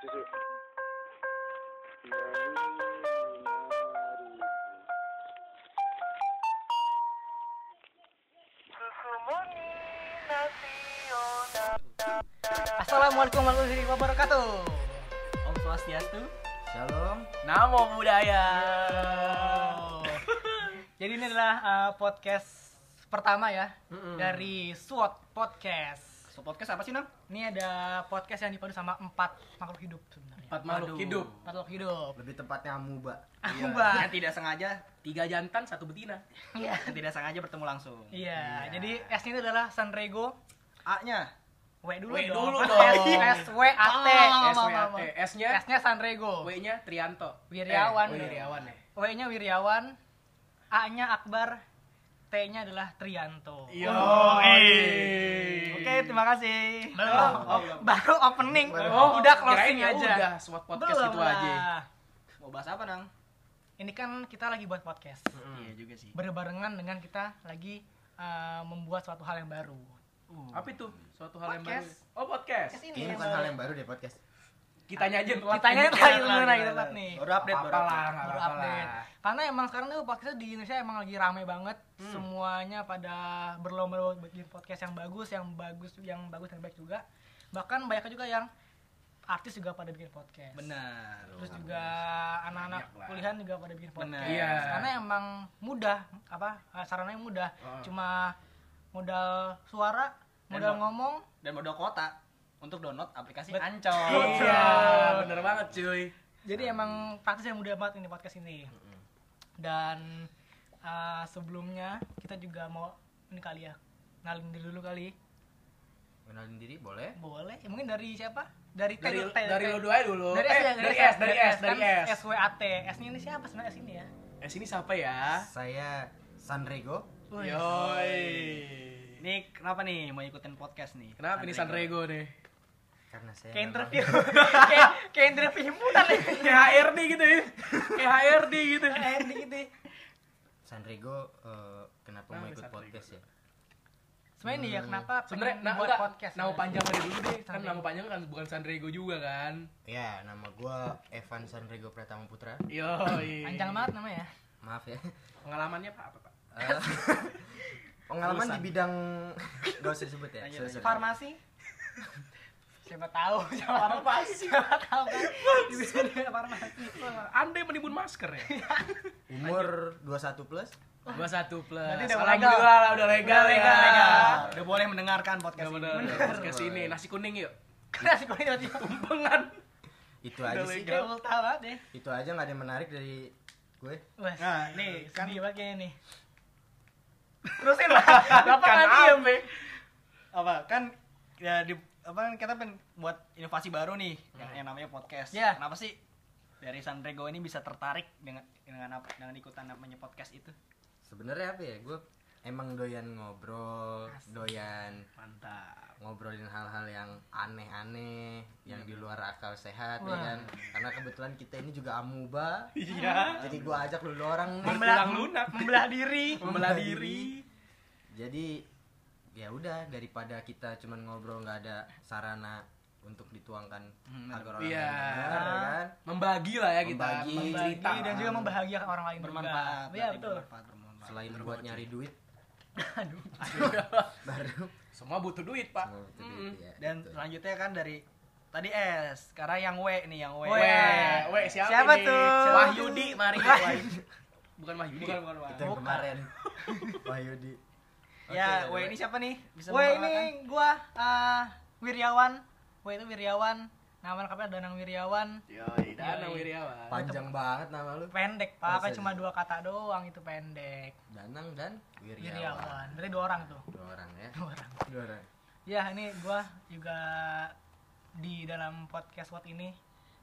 Assalamualaikum warahmatullahi wabarakatuh. Om Swastiastu. Shalom. Namo Buddhaya. Jadi ini adalah uh, podcast pertama ya dari SWOT Podcast. So podcast apa sih, Nang? Ini ada podcast yang dipadu sama empat makhluk hidup sebenarnya. Empat makhluk hidup. Empat makhluk hidup. Lebih tepatnya amuba. Amuba. Yang tidak sengaja tiga jantan satu betina. Iya. Yang tidak sengaja bertemu langsung. Iya. Jadi S ini adalah Sanrego. A-nya. W dulu W dong. dulu dong. S, S W A T. SWAT. S-nya S-nya Sanrego. W-nya Trianto. Wiryawan. Eh, Wiryawan ya. W-nya Wiryawan, A-nya Akbar, T-nya adalah Trianto. Yo. Oke, terima kasih. Belum. Oh, Oh, belum. baru opening. Oh, udah closing ya aja. Udah, SWOT podcast Belum gitu lah. aja. Mau bahas apa, Nang? Ini kan kita lagi buat podcast. Iya juga sih. Berbarengan dengan kita lagi uh, membuat suatu hal yang baru. Apa itu? Suatu hal yang baru. Podcast. Oh, podcast. Podcast ini bukan hal yang baru deh podcast. Kitanya aja telat. Kitanya telat, beneran, telat, nih. Baru update, baru update. baru update. Karena emang sekarang tuh podcast di Indonesia emang lagi rame banget. Hmm. Semuanya pada berlomba-lomba bikin podcast yang bagus, yang bagus, yang bagus yang baik juga. Bahkan banyak juga yang artis juga pada bikin podcast. Benar. Terus juga anak-anak kuliahan juga pada bikin podcast. Benar. Iya. Karena emang mudah, apa sarannya mudah. Oh. Cuma modal suara, modal Dan mo- ngomong, Dan modal kota untuk download aplikasi Bet- Ancol. Betul. Iya, bener banget cuy. Jadi emang praktis yang mudah banget ini podcast ini. Dan uh, sebelumnya kita juga mau ini kali ya, kenalin diri dulu kali. Kenalin diri boleh? Boleh? Ya, mungkin dari siapa? Dari T Dari dulu, T, dari lo dua dulu. Dari S Eh, ya, dari S, dari S, dari Kan S. S W A T. S-nya ini siapa sebenarnya S ini ya? S ini siapa ya? Saya Sanrego. Yoi. Ini kenapa nih mau ikutin podcast nih? Kenapa ini Sanrego nih? Karena saya Kayak interview. kayak kayak interview himpunan nih. Kayak HRD gitu ya. Kayak HRD gitu. Kayak gitu. Sanrego eh, kenapa mau Ah, ikut podcast ya? Sebenarnya nih ya kenapa Sebenarnya nah, buat enggak, podcast? nama panjang dari dulu deh. Kan nama panjang kan bukan Sanrego juga kan. Ya, nama gua Evan Sanrego Pratama Putra. Yoi. Panjang banget namanya ya. Maaf ya. Pengalamannya apa apa, Pak? Eh, pengalaman Lulusan. di bidang gak usah disebut ya. Farmasi. Siapa tahu, siapa tahu. Siapa tahu kan. Di bidang farmasi. Andai menimbun masker ya? Umur 21 plus. 21 plus. Berarti udah Alhamdulillah legal. lah, udah legal, Udah legal, ya. legal. Udah boleh mendengarkan podcast Udah ini. bener. Podcast ini nasi kuning yuk. Nasi kuning tiba-tiba. Tumpengan. Itu aja sih. Kayak ulta banget deh. Itu aja nggak ada yang menarik dari gue. Wes. Nah, nih kan Sedih banget kayaknya nih. Terusin lah. Bapak Kan kan diem. apa kan ya di apa kan kita pengen buat inovasi baru nih yang, yang namanya podcast. Ya. Kenapa sih dari Sanrego ini bisa tertarik dengan dengan apa dengan ikutan namanya podcast itu? Sebenarnya apa ya? Gue emang doyan ngobrol, doyan Mantap. ngobrolin hal-hal yang aneh-aneh, yang di luar akal sehat ya Wah. kan. Karena kebetulan kita ini juga amuba. Iya. Jadi gua ajak lu orang nih. Bertulang lunak. Membelah diri. Membelah diri. Jadi ya udah daripada kita cuman ngobrol nggak ada sarana untuk dituangkan Hmm, agar orang Iya. lain dengar, ya kan. Membagi lah ya kita. Membagi. Membagi Berbagi cerita. dan juga membahagiakan orang lain Bermanfaat. juga. Berarti betul. Bermanfaat, bermanfaat. Selain buat nyari duit, Aduh. baru Semua butuh duit, Pak. semua butuh duit ya. Dan Betul. selanjutnya kan dari tadi S, sekarang yang W nih, yang W. W. Weh siapa, Siapa ini? tuh? Siapa? Wahyudi, mari Wahyudi. Bukan Wahyudi. Bukan, bukan, bukan. itu yang kemarin Wahyudi Ya, Oke, W ini siapa nih? Bisa Woi ini gua uh, Wiryawan. Woi itu Wiryawan. Nama lengkapnya Danang Wiryawan. Yoi, Danang Yoi. Wiryawan. panjang banget nama lu Pendek, Pak. Kan cuma dua kata doang itu pendek. Danang dan Wiryawan Wiryawan. Berarti dua orang tuh. dua orang ya Dua orang. dua orang Ya, ini gua juga di dalam podcast What ini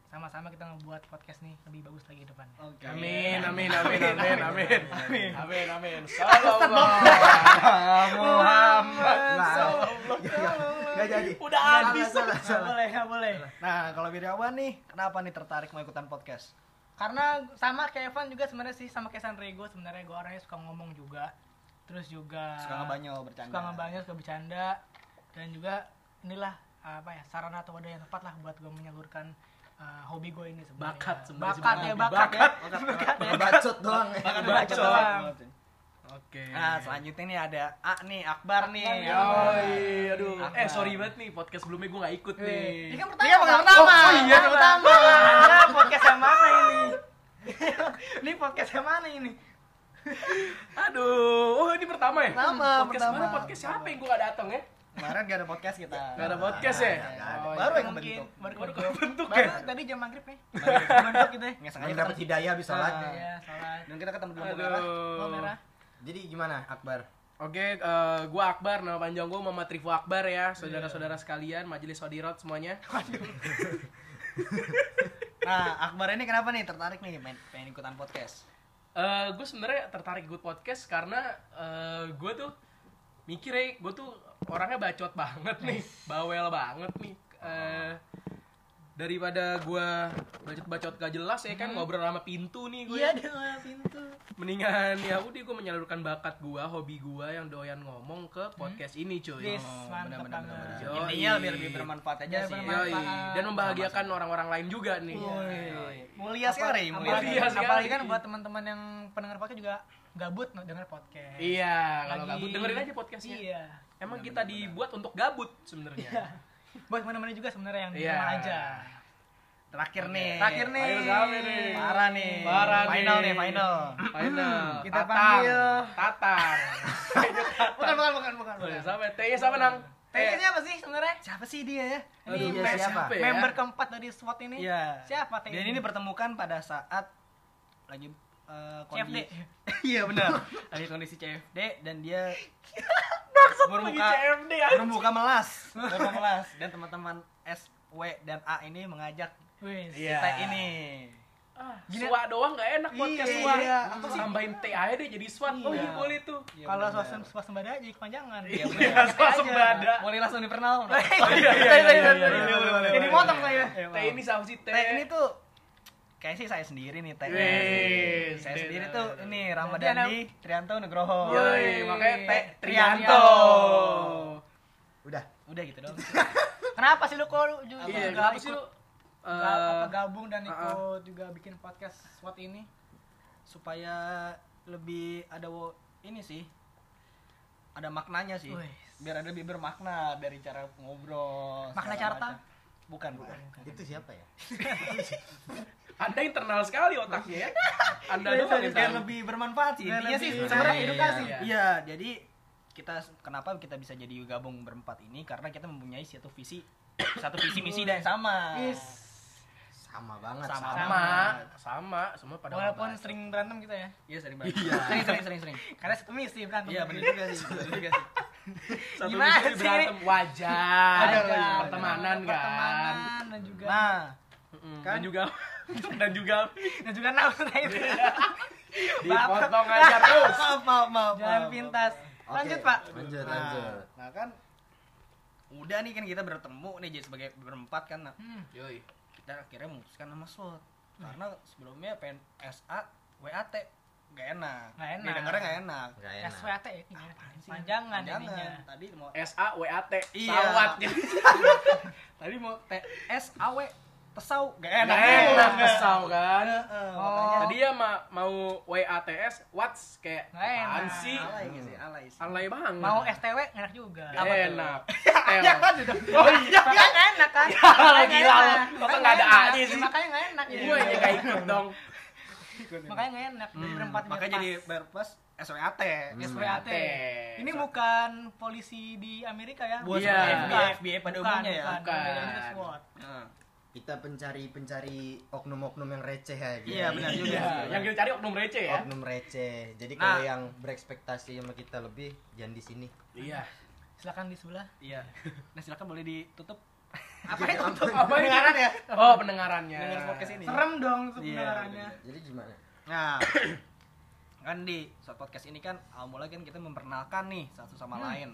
sama-sama kita ngebuat podcast nih lebih bagus lagi ke depannya. Oke. Amin, amin, amin, amin, amin. Amin. Amin, amin. Sallallahu Muhammad. Nah, nggak jadi Udah habis. boleh, nggak boleh. Nah, kalau Wiryawan nih, kenapa nih tertarik mau ikutan podcast? Karena sama kayak Evan juga sebenarnya sih sama kayak Sanrego sebenarnya gue orangnya suka ngomong juga. Terus juga Suka ngebanyol bercanda. suka ngebanyol, suka bercanda dan juga inilah apa ya sarana atau wadah yang tepat lah buat gue menyalurkan uh, hobi gue ini sebenarnya. Bakat sebenarnya Bakat ya, hobi. bakat ya. Bakat. Bakat ya. bacot doang ya. Bahkan Bacot bacot. doang. Oke. Nah, selanjutnya nih ada A nih, Akbar nih. Akbar. Yoi, aduh. Akbar. Eh sorry banget nih podcast sebelumnya gue gak ikut Wih, nih. Ini kan pertama. Iya, podcast pertama. Oh, oh iya, Pertama. pertama. Anda podcast yang mana ini? ini podcast yang mana ini? Aduh, oh ini pertama ya? Pertama, podcast pertama. mana podcast siapa yang gue gak datang ya? Kemarin gak ada podcast kita. Gak ada podcast ya? Oh, Baru iya. yang mungkin kebentuk. baru Baru kebentuk. kebentuk Baru ya? tadi jam maghrib nih. Bentuk gitu ya. Nggak sengaja dapat ketemu. hidayah bisa Ah. lah. Iya, salah. Dan kita ketemu di lampu merah. Merah. Jadi gimana Akbar? Oke, eh, gua Akbar, nama panjang gua Muhammad Rifo Akbar ya, saudara-saudara sekalian, majelis Sodirot semuanya. Nah, Akbar ini kenapa nih tertarik nih main, pengen ikutan podcast? Eh, gue sebenarnya tertarik ikut podcast karena eh, gue tuh mikir ya, gue tuh orangnya bacot banget nih, bawel banget nih. Eh, daripada gue bacot-bacot gak jelas ya kan ngobrol sama pintu nih gue. Iya, dia nggak pintu. Mendingan ya udah gue menyalurkan bakat gue, hobi gue yang doyan ngomong ke podcast ini cuy. Yes, Oh, mantap banget. Intinya biar lebih bermanfaat aja sih. bermanfaat. Yoi. Dan membahagiakan orang-orang lain juga nih. Mulia sekali, mulia. Mulia sekali. apalagi kan buat teman-teman yang pendengar podcast juga gabut denger podcast. Iya, kalau Lagi- gabut dengerin aja podcastnya. Iya. Emang kita dibuat untuk gabut sebenarnya. Iya. Buat mana-mana juga sebenarnya yang di Iya. rumah aja. Terakhir nih. Terakhir nih. Ayo sampai nih. Parah nih. Parah final nih. nih, final. Final. Kita Tatang. panggil. Tatang. Bukan, bukan, bukan, bukan. Oh, bukan. Sampai T nya sama nang. T siapa sih sebenarnya? Siapa sih dia ya? Aduh, Iya, T siapa? ya? Member keempat dari SWAT ini. Iya. Siapa T? Dan ini dipertemukan pada saat lagi eh, CFD. Iya benar. Lagi kondisi CFD dan dia Lagi bermuka CFD ya. bermuka melas, bermuka melas dan teman-teman S, W dan A ini mengajak Wih. Iya. kita ini. Ah, Suwa doang gak enak podcast Iya, Suwa. iya. Tambahin T aja deh jadi SWAT. Oh iya Iya. boleh tuh. Iya, Kalau swasembada jadi kepanjangan. Iya, Iya, swasembada. Boleh langsung diperkenal. Oh iya iya iya iya. iya, iya. Jadi motong saya. T ini siapa sih T? Ini tuh kayak sih saya sendiri nih Teh. Saya sendiri tuh ini Ramadhani Trianto Nugroho. Yoi, makanya T Trianto. Trianto. Udah. Udah gitu dong. Kenapa sih lu kok lu juga Iya, kenapa sih lu? eh, apa, gabung dan uh-uh. ikut juga bikin podcast SWAT ini? Supaya lebih ada wo- ini sih. Ada maknanya sih. Wih. Biar ada lebih bermakna dari cara ngobrol. Makna carta? macam. Bukan, bukan. Itu siapa ya? Anda internal sekali otaknya ya. Anda Biar, doang yang biar lebih bermanfaat sih. Intinya sih sebenarnya iya, edukasi. iya. Iya, jadi kita kenapa kita bisa jadi gabung berempat ini karena kita mempunyai satu visi satu visi misi dan sama. Yes. Sama banget. Sama. sama, sama, semua pada Walaupun sering berantem kita ya. Iya sering banget. Iya. Sering sering sering sering. Karena satu misi berantem. Iya benar juga sih. Benar juga sih. Satu Gimana sih? berantem wajar, Wajar, wajar. pertemanan kan. Pertemanan dan juga Nah. Kan? Dan juga dan juga dan juga nafsu itu. dipotong aja terus. maaf maaf maaf. Jangan pintas. Lanjut, Pak. Lanjut, Nah, lanjut. Nah kan udah nih kan kita bertemu nih jadi sebagai berempat kan nah, Hmm. Yoi. kita akhirnya memutuskan nama slot karena sebelumnya pengen SA WAT gak enak Nggak enak. didengarnya gak enak Enggak enak. SWAT ya ini. Panjangan jangan ininya. tadi mau S A W A T Iya. sawat. tadi mau T S A W tesau gak Enak, enak enak kesau kan. Heeh, Oh. Tadi ya ma mau W A T S what's kayak apaan sih? alay sih alay sih Alay banget. Mau STW enak juga. Gak enak. ya kan udah Oh iya. Makanya nggak enak kan? Gila kok Makanya nggak ada A-nya enak. sih? Makanya nggak enak. Gue aja gak ikut dong. Makanya nggak enak. Jadi berempat makanya jadi berpas SWAT SWAT. Hmm. Ini bukan polisi di Amerika ya? Bukan Iya. FBI, FBI pada Bukan, umumnya ya bukan. Bukan. SWAT. Nah, Kita pencari-pencari oknum-oknum yang receh aja. Iya, benar juga Iya, yang kita cari oknum receh ya. Oknum receh. Jadi Nah. kalau yang berekspektasi sama kita lebih, jangan di sini. Iya. Silakan di sebelah. iya nah silakan boleh ditutup Apa itu? Apa ini? Pendengaran ya? Oh, pendengarannya. Dengar podcast ini. Serem dong tuh Iya, pendengarannya. Jadi gimana? Nah, kan di saat podcast ini kan awal mulai kan kita memperkenalkan nih satu sama Hmm. lain.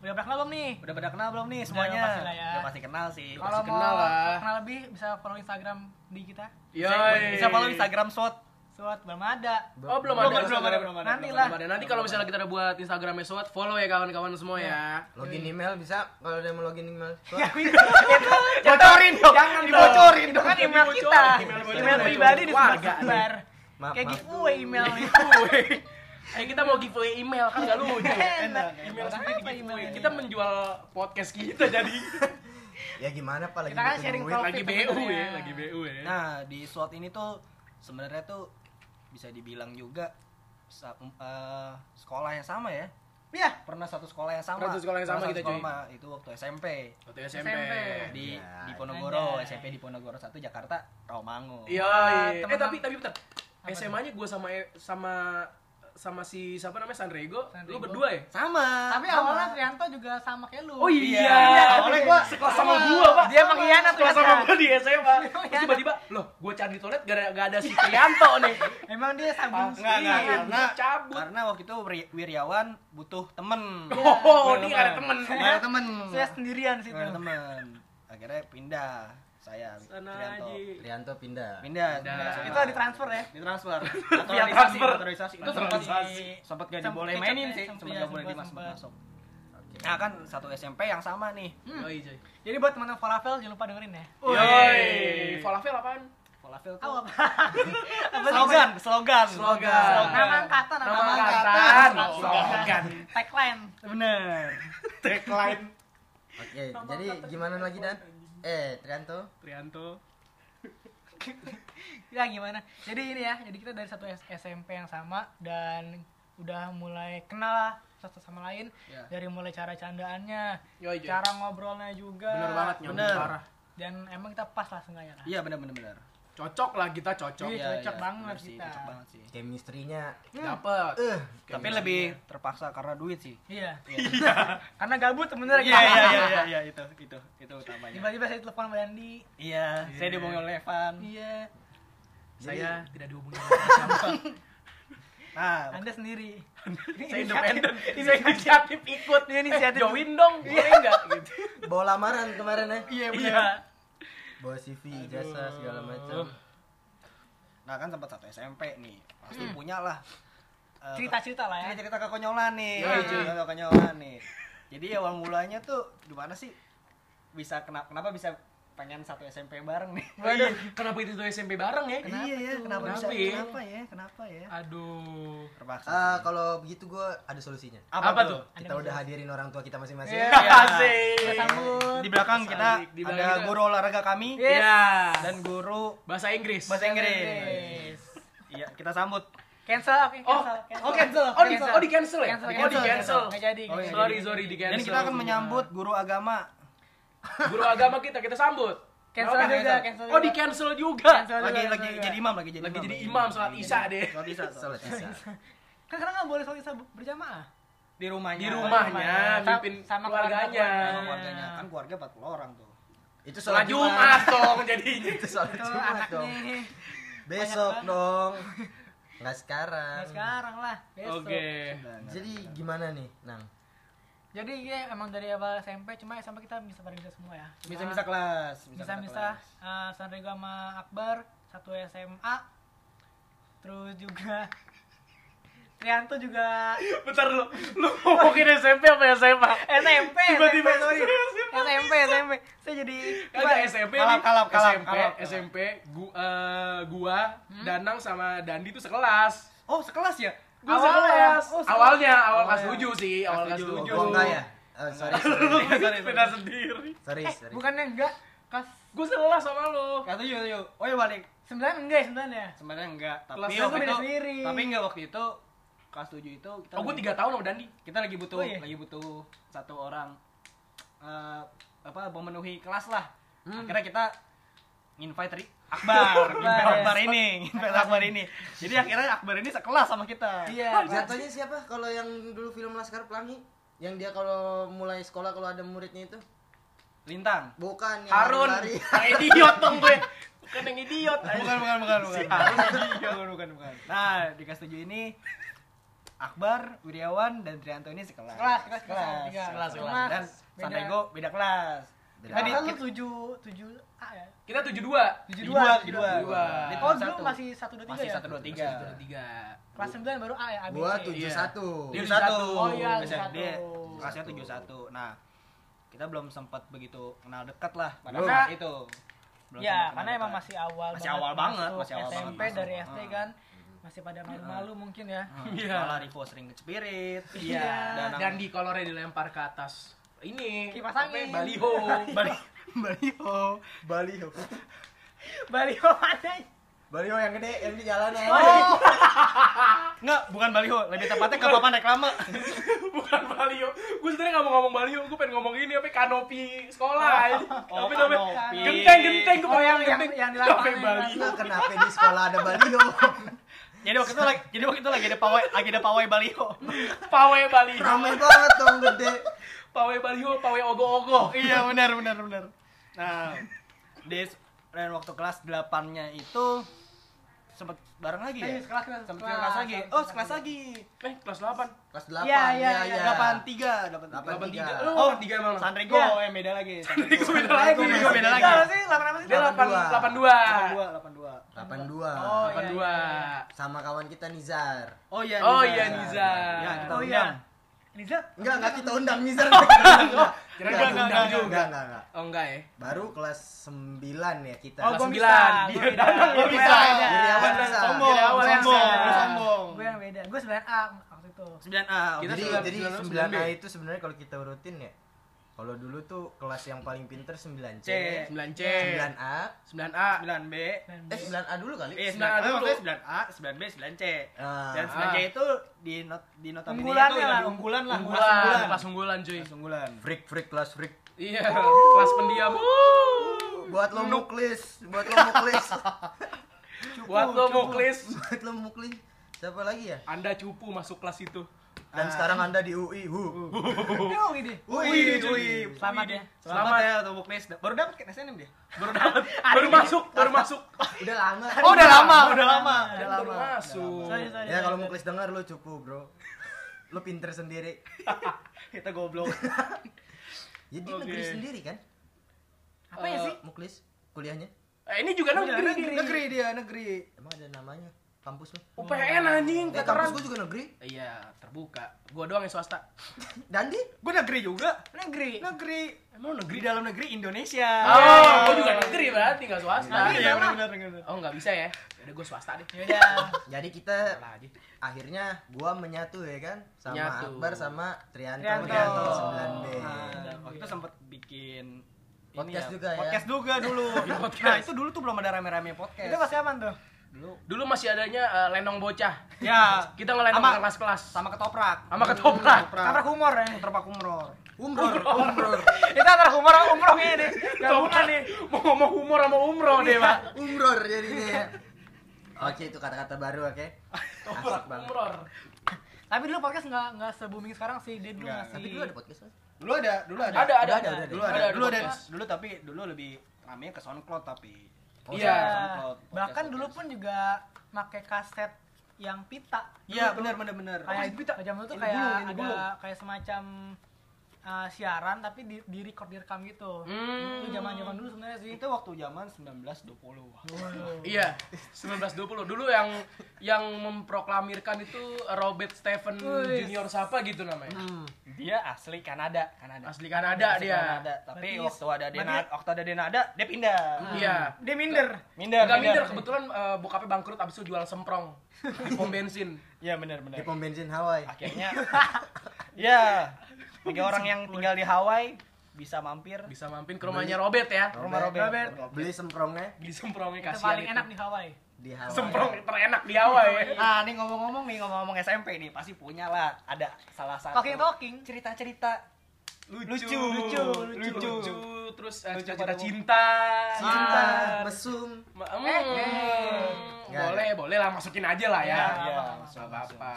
Udah pernah kenal belum nih? Udah pada kenal belum nih Udah, semuanya? pasti ya. Udah pasti kenal sih. Kalau Pasti mau kenal lah. kenal lebih bisa follow Instagram di kita. Yoi. bisa follow Instagram SWOT SWOT belum ada. Oh, belum Belum ada. ada, belum ada, belum ada. Nanti belum lah. Belum ada. Nanti kalau misalnya kita udah buat Instagramnya SWOT, follow ya kawan-kawan semua ya. login email bisa kalau ada yang mau login email Ya, Bocorin dong. Jangan dibocorin itu kan email kita. Email pribadi di Warga. sebar. Maaf, Kayak giveaway emailnya. Eh kita mau giveaway email kan gak lucu. Email sendiri di giveaway. Kita menjual podcast kita jadi ya gimana pak lagi Kita kan sharing profit. lagi BU sebenarnya. ya, lagi BU ya. Nah, di SWOT ini tuh sebenarnya tuh bisa dibilang juga sa- eh, sekolah yang sama ya. Iya. Pernah satu sekolah yang sama. Pernah satu sekolah yang sama kita, satu cuy. Itu waktu SMP Waktu SMP. SMP. di Ya, di Ponorogo. SMP di Ponorogo 1 Jakarta, Rawamangun. Iya. Ah, iya. Eh tapi tapi bentar. SMA-nya gue sama sama sama si siapa namanya Sanrego, lu Sanrego. berdua ya? Sama. Tapi sama. awalnya Trianto juga sama kayak lu. Oh iya, Iya, awalnya gua dia- sekelas sama gua, Pak. Dia pengkhianat sekelas sama gua di SMA. Terus tiba-tiba, loh, gua cari di toilet gak ada, gak ada si Trianto nih. Emang dia sabun Enggak, enggak, Iya, karena cabut. karena waktu itu Wiryawan butuh temen. Oh, gak ada temen. Ada temen. Saya sendirian situ. Nggak ada temen. Akhirnya pindah saya Sana Trianto. aja. Rianto pindah Pindah, Pindah. pindah. Itu ditransfer ya? ditransfer. Via Naturalisasi, transfer. naturalisasi. Itu Naturalisasi. sempat sempat gak diboleh kecap mainin ya, sih, ya, gak boleh dimasuk masuk. Oke. Nah kan satu SMP yang sama nih. Oh iya, coy. Jadi buat teman-teman falafel jangan lupa dengerin ya. Yoi. Falafel apaan? Falafel tuh. apa? Slogan, slogan. Slogan. Nama angkatan, Nama nama angkatan. angkatan. Slogan. Tagline. Bener. Tagline. Oke, jadi gimana lagi dan? Eh, Trianto. Trianto. Ya gimana? Jadi ini ya, jadi kita dari satu SMP yang sama dan udah mulai kenal lah satu sama lain Ya. dari mulai cara candaannya, Yoi, cara ngobrolnya juga. Bener banget, nyambung Bener. parah. Dan emang kita pas lah sengaja lah. Iya bener bener bener. Cocok lah kita cocok. Iya. cocok banget bener sih, kita. Cocok banget sih. Chemistry-nya Dapet. eh Tapi lebih terpaksa karena duit sih. Iya. Karena gabut sebenarnya. Iya iya iya iya iya itu itu itu utamanya. Tiba-tiba saya telepon sama Dandi. Iya, saya dihubungi oleh Evan. Iya. Saya tidak dihubungi oleh siapa. Nah, Anda sendiri. Saya independen. Saya inisiatif ikut. Iya, inisiatif. Eh, join dong. Boleh enggak gitu. bawa lamaran kemarin ya. Iya Iya. Bawa CV, ijazah segala macam. nah kan tempat satu SMP nih. Pasti punya lah. eh, Cerita-cerita lah ya. Ini cerita kekonyolan nih. Yoi, Cerita kekonyolan nih. Jadi awal mulanya tuh gimana sih? Bisa kenapa kenapa bisa pengen satu SMP bareng nih? Waduh, kenapa itu tuh SMP bareng ya? iya ya, kenapa bisa? Kenapa ya? Kenapa ya? Kenapa ya? Aduh. Terpaksa. Ah, kalau begitu gue ada solusinya. Apa tuh? Kita udah hadirin orang tua kita masing-masing. Iya. Asik. Kita sambut. Di belakang kita Asik. Di belakang ada kita. guru olahraga kami Yes. Iya. dan guru bahasa Inggris. bahasa Inggris. Yes. Iya, kita sambut. Cancel, oke, Oh, cancel. oh, cancel. Oh, di, oh di cancel ya? Cancel, oh di cancel. Nggak jadi. Oh, iya. Sorry, sorry di cancel. Dan kita akan menyambut guru agama. Guru agama kita kita sambut. Cancel Oke. juga, cancel Oh juga. di cancel juga. Cancel juga, Lagi cancel lagi juga. jadi imam, lagi jadi Lagi imam. jadi imam sholat Lagi isya deh. Sholat isya. Sholat isya. Kan sekarang nggak boleh sholat isya berjamaah. Di rumahnya. Di rumahnya, mimpin sama keluarganya. keluarga- Sama keluarganya. Kan keluarga 40 orang tuh. Itu Sholat Jumat dong jadinya. Itu sholat Jumat dong. Besok dong. Nggak sekarang. Nah, sekarang lah, besok. Oke. Jadi gimana nih, Nang? Jadi ya emang dari awal SMP cuma SMP kita bisa bareng kita semua ya. Cuma Bisa-bisa kelas. bisa-bisa uh, Sanrigo sama Akbar satu SMA. Terus juga Trianto juga Bentar lu, lu ngomongin SMP apa SMA? SMP Tiba-tiba SMP, sorry. SMA. SMP SMP saya jadi Kagak SMP Kalap, nih. kalap, kalap, SMP, kalap, kalap. SMP, gua, eh, gua Danang sama Dandi tuh sekelas. Oh, sekelas ya? Gua Awalnya. Oh. Awalnya, awal kelas Awalnya. 7 sih, awal Kelas kelas tujuh. 7. Oh, enggak ya? Oh, sorry, sorry. sorry, Beda sendiri. sorry, eh sorry. bukannya enggak kelas Gua sekelas sama lu. Kata yuk, yuk. Oh ya balik. 9 enggak ya 9 ya? Sebenarnya enggak, tapi Kelas waktu tujuh itu sendiri. tapi enggak waktu itu kelas 7 itu kita Oh, gua lagi- 3 tahun sama Dandi. kita lagi butuh Oh, iya? lagi butuh satu orang eh, apa memenuhi kelas lah. Akhirnya kita invite Ri- Akbar, invite. Akbar ini, invite Akbar ini. Jadi akhirnya Akbar ini sekelas sama kita. Iya. Jatuhnya siapa? Kalau yang dulu film Laskar Pelangi, yang dia kalau mulai sekolah kalau ada muridnya itu Lintang. bukan yang Harun. lari. Yang idiot dong gue. Bukan yang idiot. Bukan, bukan, bukan, bukan. Si Harun bukan, bukan, bukan. Nah, di kelas 7 ini Akbar, Wiryawan, dan Trianto ini sekelas. Kelas, kelas, kelas. kelas, Tiga. kelas, Cuma kelas. Dan Sanrego beda kelas. Tadi Kita- kan tujuh tujuh A ya. Kita 72. Tujuh Tujuh dua. dua, tujuh dua. dua. Oh tujuh dulu satu. masih satu dua tiga masih ya. satu dua tiga. Satu, tiga. Kelas sembilan baru A ya. ABC. Gua tujuh Iya. satu. Dia tujuh satu. Oh iya, tujuh satu. Dia kelasnya tujuh satu. Nah, kita belum sempat begitu kenal dekat lah pada saat itu. Belum Ya, karena emang masih awal Masih awal banget, masuk masih awal SMP banget masuk. dari SD kan. Masih pada malu-malu mungkin ya. Iya. Malah Rivo sering ke spirit. Iya. Dan, Dan di kolornya dilempar ke atas. Ini Kipas apa angin. ya, Baliho. Bali Baliho. Baliho. Baliho mana? Baliho yang gede yang di jalanan. Oh, Enggak, bukan Baliho, lebih tepatnya ke papan reklame. Bukan Baliho. Gue sebenarnya nggak mau ngomong Baliho, gue pengen ngomong ini apa kanopi sekolah. Oh, namanya? kanopi. Genteng, genteng. Gue Oh, yang- yang- genteng. yang di Apa lapangan. Baliho? Nah, kenapa di sekolah ada Baliho? Jadi waktu itu lagi jadi waktu itu lagi ada pawai lagi ada pawai Baliho. Pawe Baliho. Ramai banget dong gede. Pawe Baliho, pawe ogo-ogo. iya, benar benar benar. Nah, di dan waktu kelas 8-nya itu sempet bareng lagi ya? Ayo, sekelas, sekelas, Sempet sekelas. kelas lagi. Oh, sekelas lagi. Eh, kelas 8. Kelas 8. Iya, iya, iya. 83, 83. Delapan 83. tiga. Lu Oh, 83 emang. Sanrigo, Iya. eh beda lagi. Sanrigo beda lagi. Sanrigo beda lagi. Enggak sih, delapan apa sih? Dia 8 82. 82, 82. 82. Oh, iya. 82. Sama kawan kita Nizar. Oh iya, Oh Nizar. iya Nizar. Ya, kita Oh iya. Ini Zat. Enggak, enggak kita undang Nizar. Enggak, enggak, enggak, juga. enggak, enggak, enggak. Oh enggak ya? Baru kelas 9 ya kita. Oh, Kelas gua sembilan. bisa. Dia gua Gua bisa. awal bisa. sombong. Sombong. sombong. Gue yang beda. Gue 9A waktu itu. 9A. Kita Jadi sembilan- jadi sembilan- 9A sembilan B. itu sebenarnya kalau kita urutin ya. Kalau dulu tuh kelas yang paling pinter 9C, C. 9C. 9A, 9A. 9B. eh 9A dulu kali. Eh, 9A 9A dulu. dulu. 9A, 9B, 9C. Ah. Dan 9C itu di not di notabene Unggulan itu lah. lebih unggulan lah. Unggulan, kelas unggulan cuy. Kelas unggulan. Freak freak kelas freak. Iya, kelas pendiam. Buat lo muklis, buat lo muklis. Buat lo muklis. buat lo muklis. Siapa lagi ya? Anda cupu masuk kelas itu. Dan sekarang Anda di UI. Hu. Yo, ini. UI, cuy. Selamat ya. Selamat ya untuk Muklis. Baru dapat kan SNM dia? Baru dapat, baru masuk, baru masuk. Udah lama. Oh, udah lama, udah lama, udah Baru lama. masuk. Sorry, sorry. Ya kalau muklis dengar lo cupu, Bro. Lo pinter sendiri. Kita goblok. Jadi Oke. negeri sendiri kan? Apa ya Eh, sih? Muklis kuliahnya. Eh, ini juga negeri. negeri, negeri dia, negeri. Emang ada namanya? Kampus lo? UPN anjing, Eh, kampus gua juga negeri. Iya, terbuka. Gua doang yang swasta. Dandi? Gue negeri juga. Negeri. Negeri. Emang Negeri dalam negeri Indonesia. Oh, gua juga negeri berarti nggak swasta. Negeri Iya, sama. benar benar. Oh, nggak bisa ya. Udah gua swasta deh. Yaudah. Jadi kita aja. akhirnya gua menyatu ya kan sama Menyatu. Akbar sama Trianto, Trianto. Trianto 9B. Nah, waktu itu sempat bikin ini Podcast juga ya? Podcast juga dulu. podcast. Nah, itu dulu tuh belum ada rame-rame podcast. Itu masih aman tuh. Dulu. Dulu masih adanya eh, lenong bocah. Ya, Kita ngelenong Sama- ke kelas-kelas. sama ketoprak. Sama ketoprak. Tabrak humor ya. Ketoprak umroh. Umror, umror, Itu antara humor sama umroh ini. Gabungan nih. Mau ngomong humor sama umroh deh, Pak. umror jadinya. Oke itu kata-kata baru oke. Ketoprak Asik banget. umror. Tapi dulu podcast nggak nggak se booming sekarang sih. Dia dulu masih. Tapi dulu ada podcast? Dulu ada, dulu ada. Ada, ada, ada, ada. Dulu ada, dulu ada. Dulu tapi dulu lebih ramenya ke SoundCloud tapi. Oh, Iya. Podcast, Bahkan dulu pun juga pakai kaset yang pita. Iya, benar benar benar. Kayak pita. Zaman itu kayak ada kayak semacam uh, siaran tapi di, di record direkam gitu. Hmm. Itu zaman-zaman dulu sebenarnya sih. Itu waktu zaman 1920. Iya, 1920. Dulu yang yang memproklamirkan itu Robert Stephen. Junior siapa gitu namanya. Dia asli Kanada, Kanada. Asli Kanada Asli dia. Kanada. Tapi Berarti- waktu ada dia berarti- waktu ada dia nada, dia pindah. Iya. Dia minder. Minder, Enggak minder, kebetulan eh, bokapnya bangkrut abis itu jual semprong di pom bensin. Iya, benar benar. Di pom bensin Hawaii. Akhirnya ya, bagi orang yang tinggal di Hawaii bisa mampir Bisa mampir ke rumahnya Robert ya. rumah Robert. Robert. Beli semprongnya Beli semprongnya Itu kasihan paling itu. enak di Hawaii. di Hawaii. Semprong terenak di Hawaii. ya. Nah, nih ngomong-ngomong nih ngomong-ngomong SMP nih, pasti punya lah ada salah satu Talking talking. cerita-cerita Lucu, Lucu, lucu, lucu, lucu. terus eh, Lucu cerita cinta. Cinta, Ah. mesum. Ma- hmm, Eh, eh. Boleh, boleh lah masukin aja lah ya. Iya, Nggak iya. apa-apa.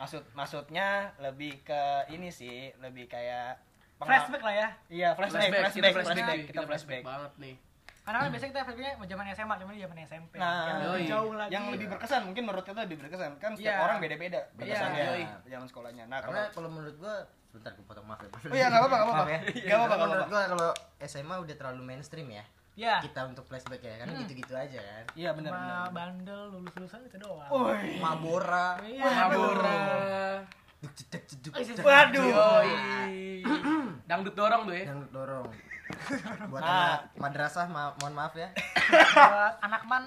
Maksud maksudnya lebih ke ini sih, lebih kayak pengal- Flashback lah ya. Iya, flashback, Flashback, flashback, kita flashback, flashback, kita flashback. banget nih. Karena kan biasanya kita flashbacknya zaman SMA, cuma ini zaman SMP. Nah, yang lebih jauh lagi. Yang lebih berkesan mungkin menurut kita lebih berkesan kan setiap Iya. orang beda-beda berkesannya Iya. zaman sekolahnya. Nah, Karena kalau kalau menurut gua sebentar gue potong maaf ya Oh iya, nggak apa-apa, nggak apa-apa. Maaf ya. Nggak apa-apa, nggak Menurut apa-apa. gua kalau SMA udah terlalu mainstream ya Ya. kita untuk flashback ya karena gitu-gitu aja kan Iya benar benar. bandel lulus lulusan itu doang. Woi. Mabora Iya. Mabora. Duk, jeduk. Waduh. Yoi. Dangdut dorong tuh ya. yang dorong buat Nah. anak madrasah ma- mohon maaf ya Buat anak man.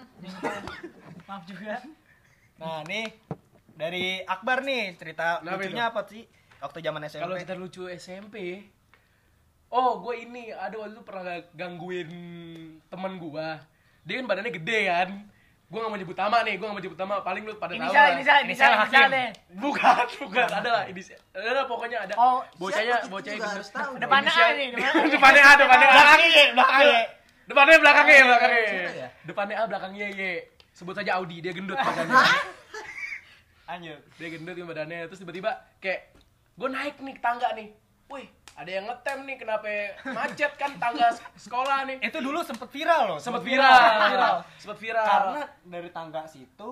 Maaf juga. Nah, nih dari Akbar nih cerita Kenapa lucunya apa sih waktu zaman SMP? Kalau cerita lucu SMP, oh gue ini ada waktu itu pernah gangguin teman gua. Dia kan badannya gede kan. Gue gak mau nyebut nama nih, gue gak mau nyebut nama. Paling lu pada tahu Inisial, lah. inisial, inisial, Inisial inisial Hakim. deh. Bukan, bukan. Ada lah. Inisial. Ada lah pokoknya ada. Oh, bocahnya, bocahnya juga harus tahu Depannya A Inisial- nih, depannya A. depannya A, belakangnya, ya, belakangnya. Depannya belakangnya, belakangnya. Ya? Depannya A, belakangnya Y. Sebut saja Audi, dia gendut badannya. Lanjut. dia gendut kan badannya terus tiba-tiba kayak gue naik nih tangga nih wih ada yang ngetem nih kenapa macet kan tangga sekolah nih Itu dulu sempet viral loh. sempat sempet viral viral. sempat viral Karena dari tangga situ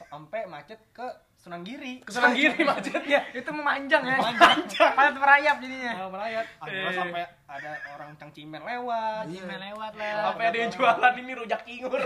sampai macet ke Sunanggiri. kesenang giri macetnya Itu memanjang ya. Memanjang. Padat merayap jadinya. Nah, melayat. Akhirnya Eh. sampai ada orang cangcimen lewat. Iya. Main lewat lah. sampai ada yang jualan ini rujak ingur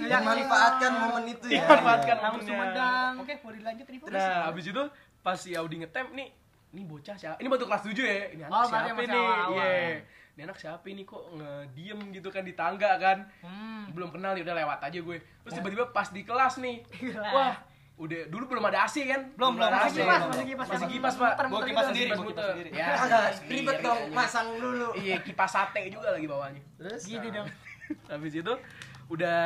memanfaatkan momen itu ya Memanfaatkan Iya. Langsung. Sumedang. Oke, boleh dilanjut nih. Nah abis itu pas si Audi ngetem nih ini bocah siapa ini baru kelas 7 ya ini anak Oh, siapa nih awal-awal. iya ini anak siapa ini kok ngediem gitu kan di tangga kan Hmm. belum kenal ya udah lewat aja gue terus tiba-tiba pas di kelas nih Kelas. wah udah dulu belum ada AC kan Belum, belum, ada masih AC. kipas, masih kipas, masih kipas pak Gua gitu. kipas sendiri, Kipas gua kipas muter. sendiri. ya agak sendiri, ribet dong sendiri. masang dulu iya kipas sate juga lagi bawahnya terus Gitu dong. habis itu udah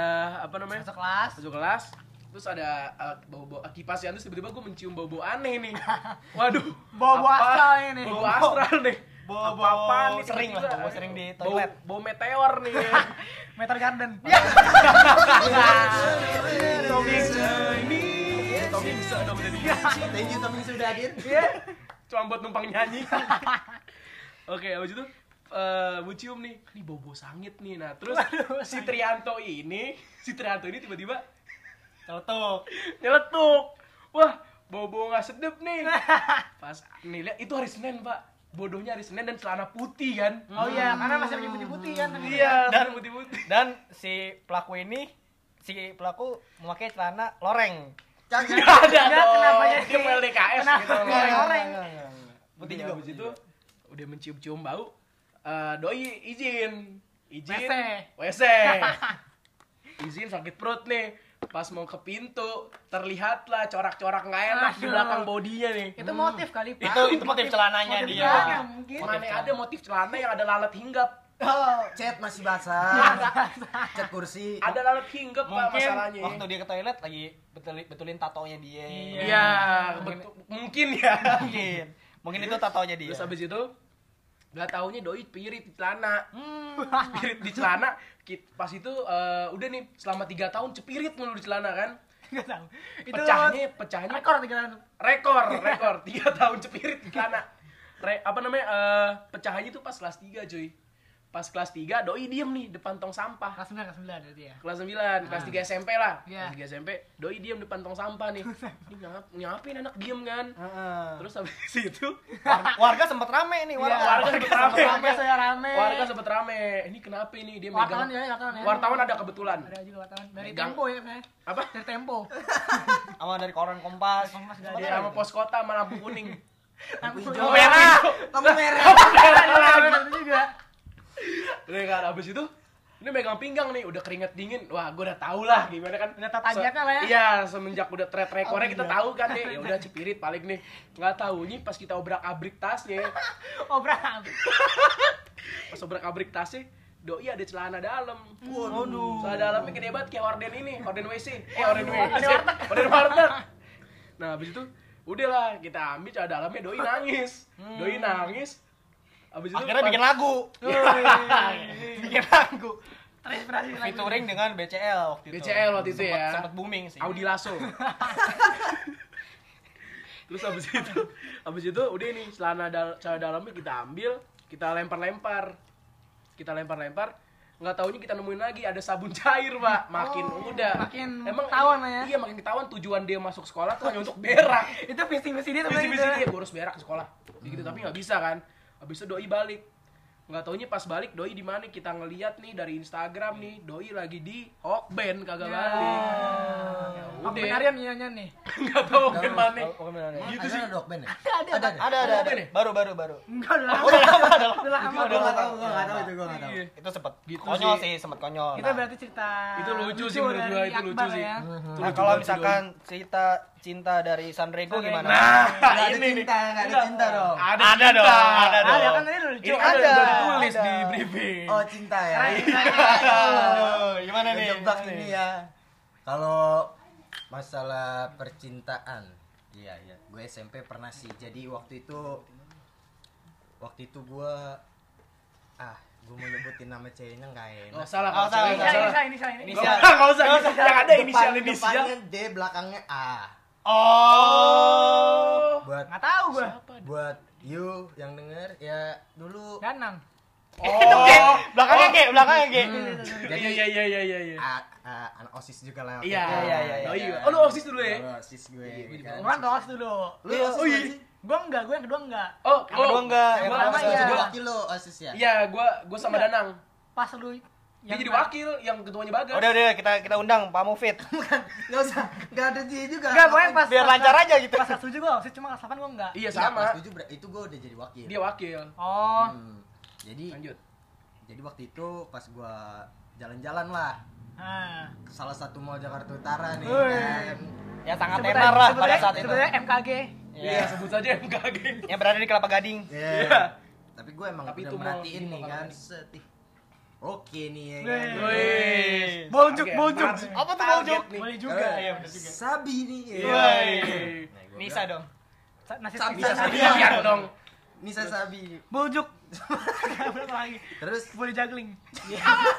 apa namanya Masuk kelas. masuk kelas terus ada uh, bau-bau uh, kipas ya terus tiba-tiba gue mencium bau-bau aneh nih. Waduh Bau-bau apa? astral ini. bau astral nih. Bau-bau Apa-apaan nih sering lah, bau sering di Bau- toilet. bau meteor nih. Meter Garden. Tommy. Ini Tommy bisa dong jadi thank you Tommy sudah hadir. Cuma buat numpang nyanyi. Oke habis itu eh gue cium nih. Ini bau bau sangit nih. Nah terus si Trianto ini si Trianto ini tiba-tiba Celetuk. nyeletuk. Wah bau nggak sedep nih. Pas nih lihat itu hari Senin pak. Bodohnya hari Senin dan celana putih kan? Oh iya, karena masih lagi putih-putih kan. iya. Dan- dan putih putih Dan si pelaku ini si pelaku memakai celana loreng. nggak ada kenapa Dia mau LDKS kenapa gitu loreng. loreng? putih Iya, juga habis itu udah mencium-cium bau. Eh, doi izin. Izin. WC. WC izin sakit perut nih pas mau ke pintu terlihatlah corak-corak nggak enak di Aduh. belakang bodinya nih Itu motif kali, Pak. Itu itu motif celananya motif dia. celana mungkin. mana ada motif celana yang ada lalat hinggap cat masih basah cat kursi ada lalat hinggap pak Mungkin masalahnya waktu dia ke toilet lagi betulin, betulin tatonya dia. iya betul mungkin ya Mungkin. Mungkin itu tatonya dia. terus habis itu Gak taunya doi pirit di celana Hmm. Pirit di celana Pas itu eh, udah nih selama 3 tahun cepirit mulu di celana kan? Nggak tahu. Itu Pecahnya, pecahnya rekor tiga tahun. rekor rekor. Tiga tahun cepirit di celana. Re, apa namanya eh pecahannya tuh pas kelas 3 cuy pas kelas 3 doi diem nih depan tong sampah Kelas 9, kelas 9 berarti ya. kelas 9 kelas 3 SMP lah Iya. kelas 3 SMP doi diem depan tong sampah nih ini ngap, ngapain anak diem kan Heeh. terus habis itu warga, warga sempat rame nih warga. Iya, warga sempet rame. Warga saya rame. warga sempet rame ini kenapa ini dia wartawan megang ya, wartawan ya. wartawan ada kebetulan Ada juga wartawan dari Megang. Tempo ya, Mas. apa Dari Tempo. Sama dari koran Kompas. Kompas Sempat dia rame. sama pos kota sama lampu kuning lampu Lampu hijau merah lampu merah Ada itu juga. Udah kan abis itu ini megang pinggang nih udah keringet dingin. Wah gue udah tau lah gimana kan. Udah tata targetnya lah ya. iya semenjak udah track rekornya Oh, kita iya. tahu kan nih. Ya udah cepirit paling nih. Nggak tahu nih pas kita obrak abrik tasnya. Oh, Bram. pas obrak abrik tasnya doi ada celana dalam. Waduh. celana dalamnya gede banget kayak orden ini orden WC eh orden WC Orden warteg. orden warteg. Nah habis itu udah lah kita ambil celana dalamnya doi nangis. Doi nangis habis itu Akhirnya bikin lagu. bikin lagu. Terinspirasi lagi. Featuring dengan BCL waktu itu. BCL waktu itu ya. Sempat booming sih. Audi Lasso. Terus habis itu, habis itu udah nih celana dal celana dalamnya kita ambil, kita lempar-lempar. Kita lempar-lempar. nggak taunya kita nemuin lagi ada sabun cair pak makin Oh, udah makin emang ketahuan ya. iya makin ketahuan tujuan dia masuk sekolah tuh hanya untuk berak itu visi misi dia visi sebenarnya visi gitu. dia gue harus berak ke sekolah gitu tapi nggak bisa kan habis itu doi balik nggak taunya pas balik doi di mana kita ngeliat nih dari Instagram nih doi lagi di Hokben kagak balik ya Apa udah penarian nyanyian nih? nggak tahu Hokben mana Oh, ya. gitu sih ada band ya Ada, ada Ada ada ada. nih? Baru baru baru. Enggak udah lama. Udah lama. gue nggak tahu gue nggak tahu itu gue nggak tahu Iya. Itu sempat Gitu konyol sih. sih, sempat konyol. Itu Nah. berarti cerita Itu lucu sih menurut gua, itu lucu sih. ya. Itu Nah, kalau misalkan cerita cinta dari Sanrego gimana? Nah, ada ini nih. cinta nggak ada Enggak. cinta dong Ada, Ada cinta. dong, ada Ada dong. kan tadi udah lucu. Ini Ada, ada, udah ditulis ada. di briefing. oh cinta ya. Aduh, gimana nih? Gimana ini ya kalau masalah percintaan iya iya gue SMP pernah sih jadi waktu itu waktu itu gue ah gue mau nyebutin nama ceweknya nggak enak Nggak salah, Nggak salah, Ini nggak ini salah. ini ini. Ini Nggak usah, nggak usah. Yang ada inisial inisial. depannya D belakangnya A Oh. buat Nggak tahu gua. buat you yang denger ya dulu Danang. Oh, Belakangnya G, belakangnya G. jadi iya iya iya iya iya. a- a- anak osis juga lah Iya, itu. iya, iya, Oh, iya. iya. Oh, lu OSIS dulu ya? Osis gue. Gua kan doas dulu. lu Iya, osis oh iya. Gua enggak, gua yang kedua enggak. Oh, Yang kedua enggak, yang Gua kedua lama enggak. iya. jadi wakil lo osis ya Iya, gua gua sama Iya. Danang. Pas lu Dia jadi wakil yang ketuanya Bagas. Udah udah kita kita undang Pak Mufid. nggak usah nggak ada dia juga Enggak, pokoknya pas Biar pas- lancar aja gitu. Pas 7 gua waktu cuma kelas 8 gua enggak. Iya, Iya, sama. tujuh ber- itu gue udah jadi wakil Dia wakil. Oh. Hmm. jadi Lanjut. jadi waktu itu pas gua jalan-jalan lah Nah. ke salah satu mall Jakarta Utara nih kan. Ya sangat Sebut tenar lah sebut pada saat itu. sebut aja MKG. Iya, Iya. sebut saja MKG. Yang berada di Kelapa Gading. Iya. Iya. tapi gue emang Tapi udah merhatiin nih kan Gading. set ih. Oke nih ya kan. Boljuk, boljuk. Apa tuh boljuk? nih. Boleh juga. Iya, bener juga. sabi nih ya. Gua Nisa dong. Sa- Nasi Sabi, sabi. sabi. Iya dong. Nisa sabi Boljuk. Lagi? terus Boleh juggling.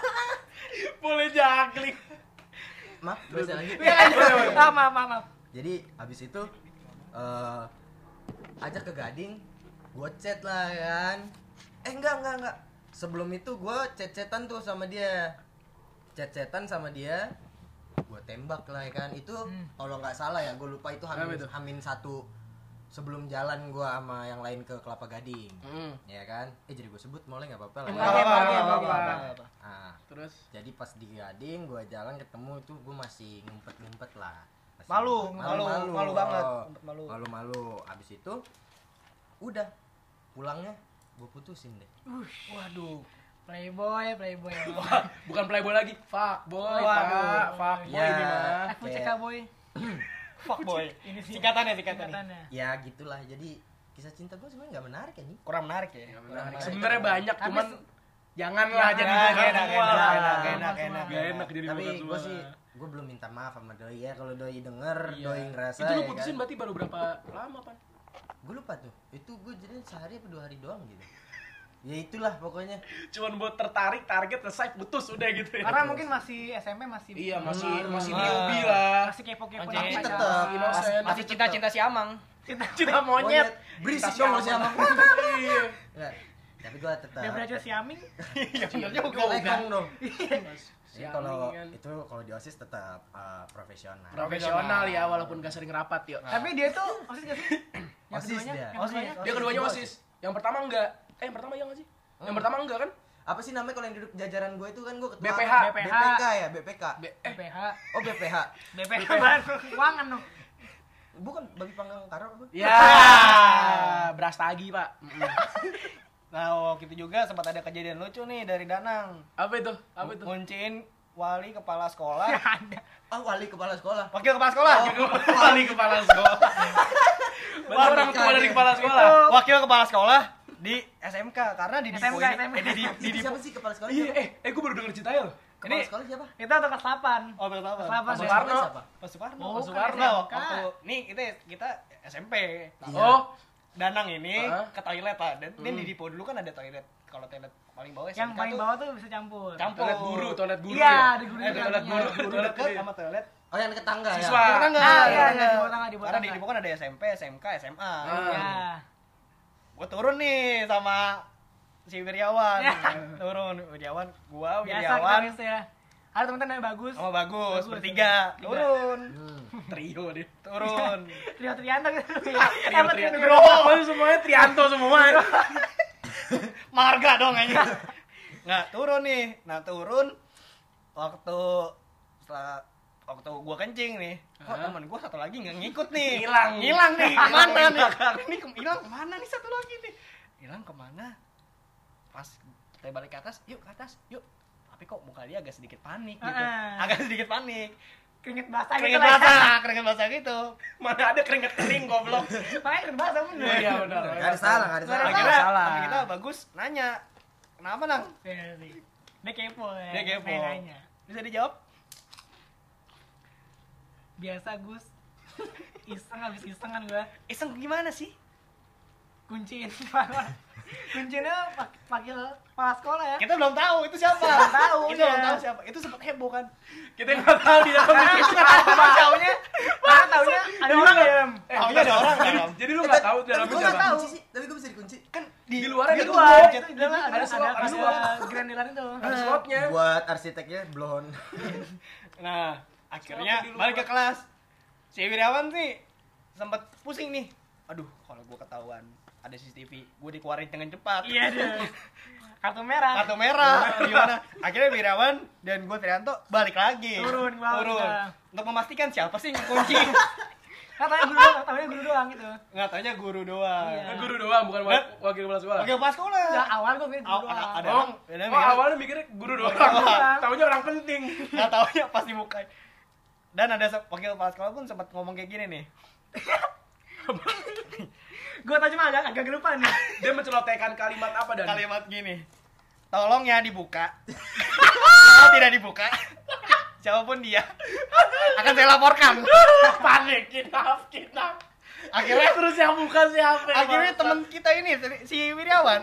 Boleh jagling. maaf terus yang lagi Iya. Ah, maaf, maaf, maaf. jadi habis itu eh ajak ke Gading gue chat lah kan eh enggak enggak enggak sebelum itu gue chat-chatan tuh sama dia chat-chatan sama dia gue tembak lah ya kan itu Hmm. kalau nggak salah ya gue lupa itu hamin, itu? hamin satu sebelum jalan gue sama yang lain ke Kelapa Gading Hmm. ya kan eh jadi gue sebut mulai nggak apa-apa lah Nggak ya. apa-apa. Nah, Terus jadi pas di Gading gue jalan ketemu itu gue masih ngumpet-ngumpet lah Masih Malu, ngumpet. malu, malu banget. Ngumpet malu. malu-malu abis itu udah pulangnya gue putusin deh waduh. Playboy, playboy. Wah, bukan playboy lagi, fuck boy, Waduh. pak, fuck boy Ya. ini mah. FUCK boy. Fuck boy. Ini sih. Singkatannya singkatannya. Singkatannya. ya gitulah jadi kisah cinta gue sebenarnya nggak menarik ya nih Kurang menarik ya. Kurang menarik. Sebenarnya banyak, Tapi cuman se- janganlah Ya, jadi Gak enak, semua enak, enak, enak, enak. Gak enak jadi tapi gue sih gue belum minta maaf sama doi ya kalau doi denger Iya. doi ngerasa Itu lu ya putusin kan. berarti baru berapa lama, Pan? Gue lupa tuh itu gue jadi sehari apa dua hari doang gitu ya itulah pokoknya Cuman buat tertarik, target selesai, putus udah gitu ya. Karena mungkin masih SMP masih Iya, masih Hmm. masih newbie lah. masih kepo-kepo. Tapi. Innocent. Masih cinta-cinta si Amang. Cinta monyet. berisik Cinta dong si? Amang Iya. Enggak, tapi gue tetap Dia belajar si Aming. Iya benar Gue lekong dong Si Jadi kalau kan. itu kalau di osis tetap uh, profesional. profesional ya walaupun gak sering rapat yuk. Tapi dia tuh osis gak sih? Yang Osis keduanya? dia. Yang Osis. keduanya? Dia keduanya Dua OSIS. Yang pertama enggak. Eh, yang pertama iya enggak sih? Yang Hmm. pertama enggak kan? Apa sih namanya kalau yang duduk jajaran gue itu kan gue ketua BPH. BPK ya BPK. Be- eh, BPH. Oh BPH. BPH keuangan dong. Bukan bagi panggang karo apa? ya, beras tagi, Pak. Nah, waktu itu juga sempat ada kejadian lucu nih dari Danang. Apa itu? Apa itu? Ngunciin wali kepala sekolah. Ada. Oh wali kepala sekolah. Wakil kepala sekolah. Wali kepala sekolah. Berarti orang tua dari kepala sekolah. Wakil kepala sekolah di SMK karena di SMK, ini SMK. eh, di, di, di Itu siapa sih kepala sekolah? Iya, eh, eh gue baru denger ceritanya loh. Kepala ini- sekolah siapa? Itu untuk kelas 8. Oh? Kelas 8 Kepala deh. Soekarno. sekolah siapa? Pak Soekarno. Oh, Pak bukan Soekarno. SMK. Waktu nih kita kita SMP. Iya. Oh, Danang ini Hah? ke toilet. Dan, dan Hmm. di Dipo dulu kan ada toilet. Kalau toilet paling bawah Yang SMK paling tuh bawah tuh bisa campur. campur. toilet guru, toilet guru Iya, ya. di guru Eh, toilet punya. guru, Guru toilet deket guru. sama toilet Oh yang ke tangga ya? Siswa. Bukan enggak? Ah, Iya, iya, iya. iya, di bawah tangga, di bawah Karena di tangga. Kan ada SMP, SMK, SMA. Ah. Iya. Gue turun nih sama si Wiryawan turun Wiryawan gua Wiryawan miss ya ada teman-teman yang bagus sama bagus bertiga Tiga. turun Hmm. Trio deh. turun Trio Trianto gitu Trio Trianto. Trio Oh, semuanya Trianto semua. marga dong aja nggak turun nih. Nah turun. Waktu setelah waktu gua kencing nih kok Hah? temen gua satu lagi nggak ngikut nih? Hilang. hilang nih. Ke mana nih? ini ke- hilang ke mana nih satu lagi nih? Hilang ke mana? Pas kita balik ke atas yuk ke atas yuk. Tapi kok muka dia agak sedikit panik gitu. Agak sedikit panik keringet basah gitu keringet lah ya. basah keringet basah gitu. Mana ada keringet kering goblok. makanya keringet basah bener. Iya benar. Gak ada salah, gak ada salah. akhirnya salah. temen kita bagus nanya. Kenapa nang? Dia kepo ya. Dia kepo. Nanya. Bisa dijawab? Biasa Gus. Iseng habis iseng kan gua. Iseng gimana sih? Kunciin kuncinya pak- panggil kepala sekolah ya kita belum tahu itu siapa Belum tahu, kita iya. belum tahu siapa itu sempat heboh kan Kita nggak tahu di dalam karena karena taunya karena taunya ada orang ya. Eh, Taunya ada orang Jadi, dalam. jadi lu nggak tahu dalamnya gue gak siapa? tahu sih, tapi gue bisa dikunci. kan Di luar di ada luar itu di dalam ada Ada ada itu Ada swapnya. Buat arsiteknya blonde. nah akhirnya luar. balik ke kelas si Wiryawan sih sempat pusing nih aduh kalau gua ketahuan ada CCTV gue dikeluarin dengan cepat. Iya deh kartu merah. Kartu merah. Gimana? Akhirnya Wiryawan dan gue Trianto balik lagi. Turun bawah turun. Kita. untuk memastikan siapa sih yang kunci katanya guru doang katanya guru doang gitu. Nggak taunya guru doang. Iya. Kan guru doang, bukan Eh? wakil kepala sekolah. oke pas sekolah. Nggak, awal gua mikir guru ada- doang. ada Oh, orang ada oh mikir- awalnya mikirnya guru doang. doang. Taunya orang penting. nggak taunya pas dibuka dan ada wakil kepala sekolah pun sempat ngomong kayak gini nih gua tau cuma agak agak lupa nih Dia mencelotekan kalimat apa dan? kalimat gini. Tolong ya dibuka. Kalau tidak dibuka. Siapa pun dia. Akan saya laporkan. Panik kita kita. akhirnya Terus yang bukan siapa? akhirnya teman kita ini si Wiryawan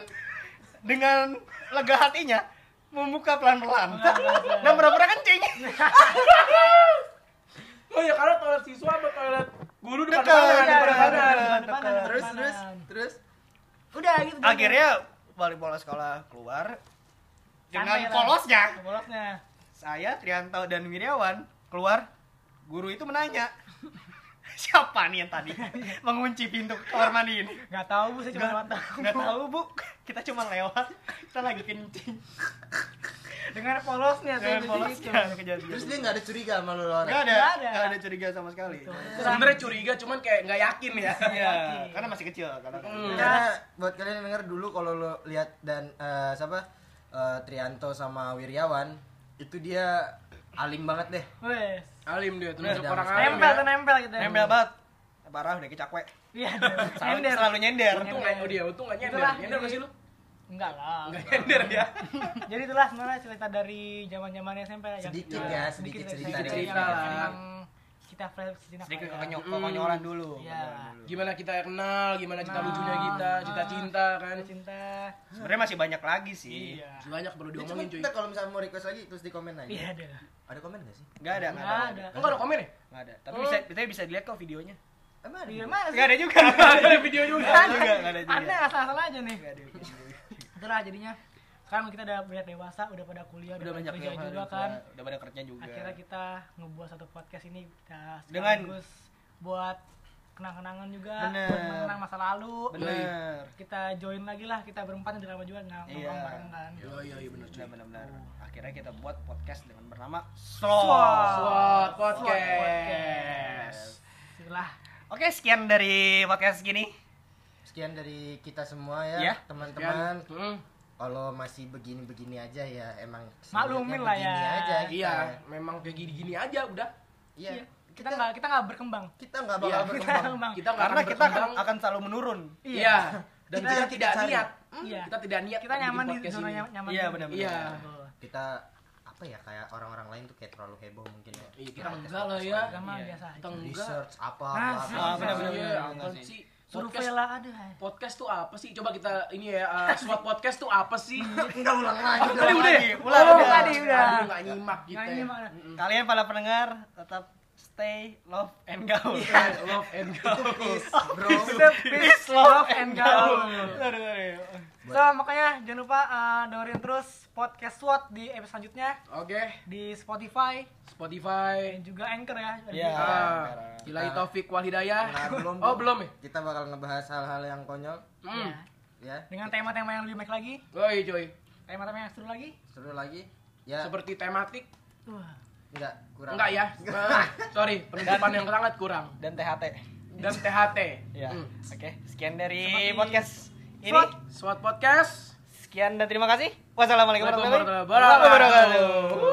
dengan lega hatinya membuka pelan-pelan. Dan pura-pura kencing. Oh ya karena toilet siswa sama toilet guru depan Dekat, depan dekat, depan dekat. depan. depan Terus, terus, terus. udah gitu doang. akhirnya balik bola sekolah keluar dengan polosnya polosnya saya Trianto dan Wiryawan keluar guru itu menanya siapa nih yang tadi mengunci pintu kamar mandi ini nggak tahu bu saya cuma lewat nggak nggak tahu bu kita cuma lewat kita lagi kencing dengan polosnya tuh dengan polosnya ada kejadian. Terus dia gak ada curiga sama lu orang. nggak ada Nggak ada. nggak curiga sama sekali. Sebenarnya curiga cuman kayak nggak yakin ya. iya karena masih kecil karena Hmm. Karena buat kalian yang denger dulu kalau lu lihat dan eh, siapa? Eh, Trianto sama Wiryawan itu dia alim banget deh. wes. Alim dia, Nah, orang alim nempel tuh nempel gitu. Nempel banget. Parah udah kecakwe iya. Selalu, nyender selalu nyender. Untung nggak, dia untung nggak nyender. Nyender nggak sih lu? Enggak lah Nggak nyender ya. jadi itulah sebenarnya cerita dari zaman zaman SMP yang- Sedikit ya, sedikit dari cerita cerita kita sini sedikit kayak- konyol Hmm. dulu Iya. Gimana kita kenal, gimana cinta Nah, lucunya kita, ah. cinta cinta kan. cinta sebenarnya masih banyak lagi sih iya Banyak perlu Ya, diomongin cuy. kita kalau misalnya mau request lagi terus di komen aja. iya ada Ada komen gak sih? nggak ada nggak nggak ada Enggak ada komen ya? nggak ada tapi bisa bisa bisa dilihat kok videonya Emang ada? iya juga? mana sih nggak ada juga Ada video juga. nggak ada juga ada anda asal-asal aja nih nggak ada juga. Itulah jadinya. Sekarang kita udah banyak dewasa udah pada kuliah udah banyak kerja yang juga kan. udah pada kerja juga. Akhirnya kita ngebuat satu podcast ini kita Dengan- sekaligus buat kenang-kenangan juga mengenang masa lalu. Bener. Kita join lagi lah kita berempat udah lama juga nggak Iya. nongkrong bareng kan. Iya iya iya benar cuy. benar benar benar akhirnya kita buat podcast dengan bernama Swat. Swat Podcast. podcast. itulah. Oke sekian dari podcast gini Sekian dari kita semua ya, Ya. teman-teman. Hmm. Kalau masih begini-begini aja ya emang Maklumin lah ya. aja kita. Iya, memang kayak gini-gini aja udah. Iya. kita nggak kita nggak berkembang Kita nggak bakal Iya, kita berkembang. berkembang Kita karena akan kita akan, berkembang. akan selalu menurun Iya. Dan Kita- kita, kita tidak cari. niat. Iya. Kita tidak niat kita nyaman di zona ini. nyaman Iya, benar-benar. Iya. Kita apa ya kayak orang-orang lain tuh kayak terlalu heboh mungkin ya. Iya, kita Podcast- enggak lah ya. Kita Iya. biasa Kita. Research apa Nah, apa. Ah, benar-benar. Iya, benar, apaan benar sih? Lah ada podcast tuh apa sih? Coba kita ini ya, uh, SWOT podcast tuh apa sih? Enggak ulang lagi. Tadi udah lagi. ya? Ulang udah. tadi udah. Aduh, nggak nyimak gitu. Nggak ya. nyimak. Kalian para pendengar tetap stay, love, and gaul. love and go Itu peace, bro. peace, love, and gaul. Aduh, aduh. So, makanya jangan lupa uh, dengerin terus podcast SWOT di episode selanjutnya oke di Spotify Spotify dan juga Anchor ya. Iya. ah Ilahi Taufik wal Hidayah Nah, belum. oh belum ya Kita bakal ngebahas hal-hal yang konyol, hmm. Ya. ya. Dengan tema-tema yang lebih baik lagi, Woi coy tema-tema yang seru lagi. Seru lagi. Ya, seperti tematik Wah. Enggak, kurang. Enggak ya. Sorry, penutupan yang sangat kurang. Dan THT. Dan THT. ya. Mm. Oke, okay. sekian dari Seperti podcast ini. SWAT, podcast. Sekian dan terima kasih. Wassalamualaikum warahmatullahi wabarakatuh.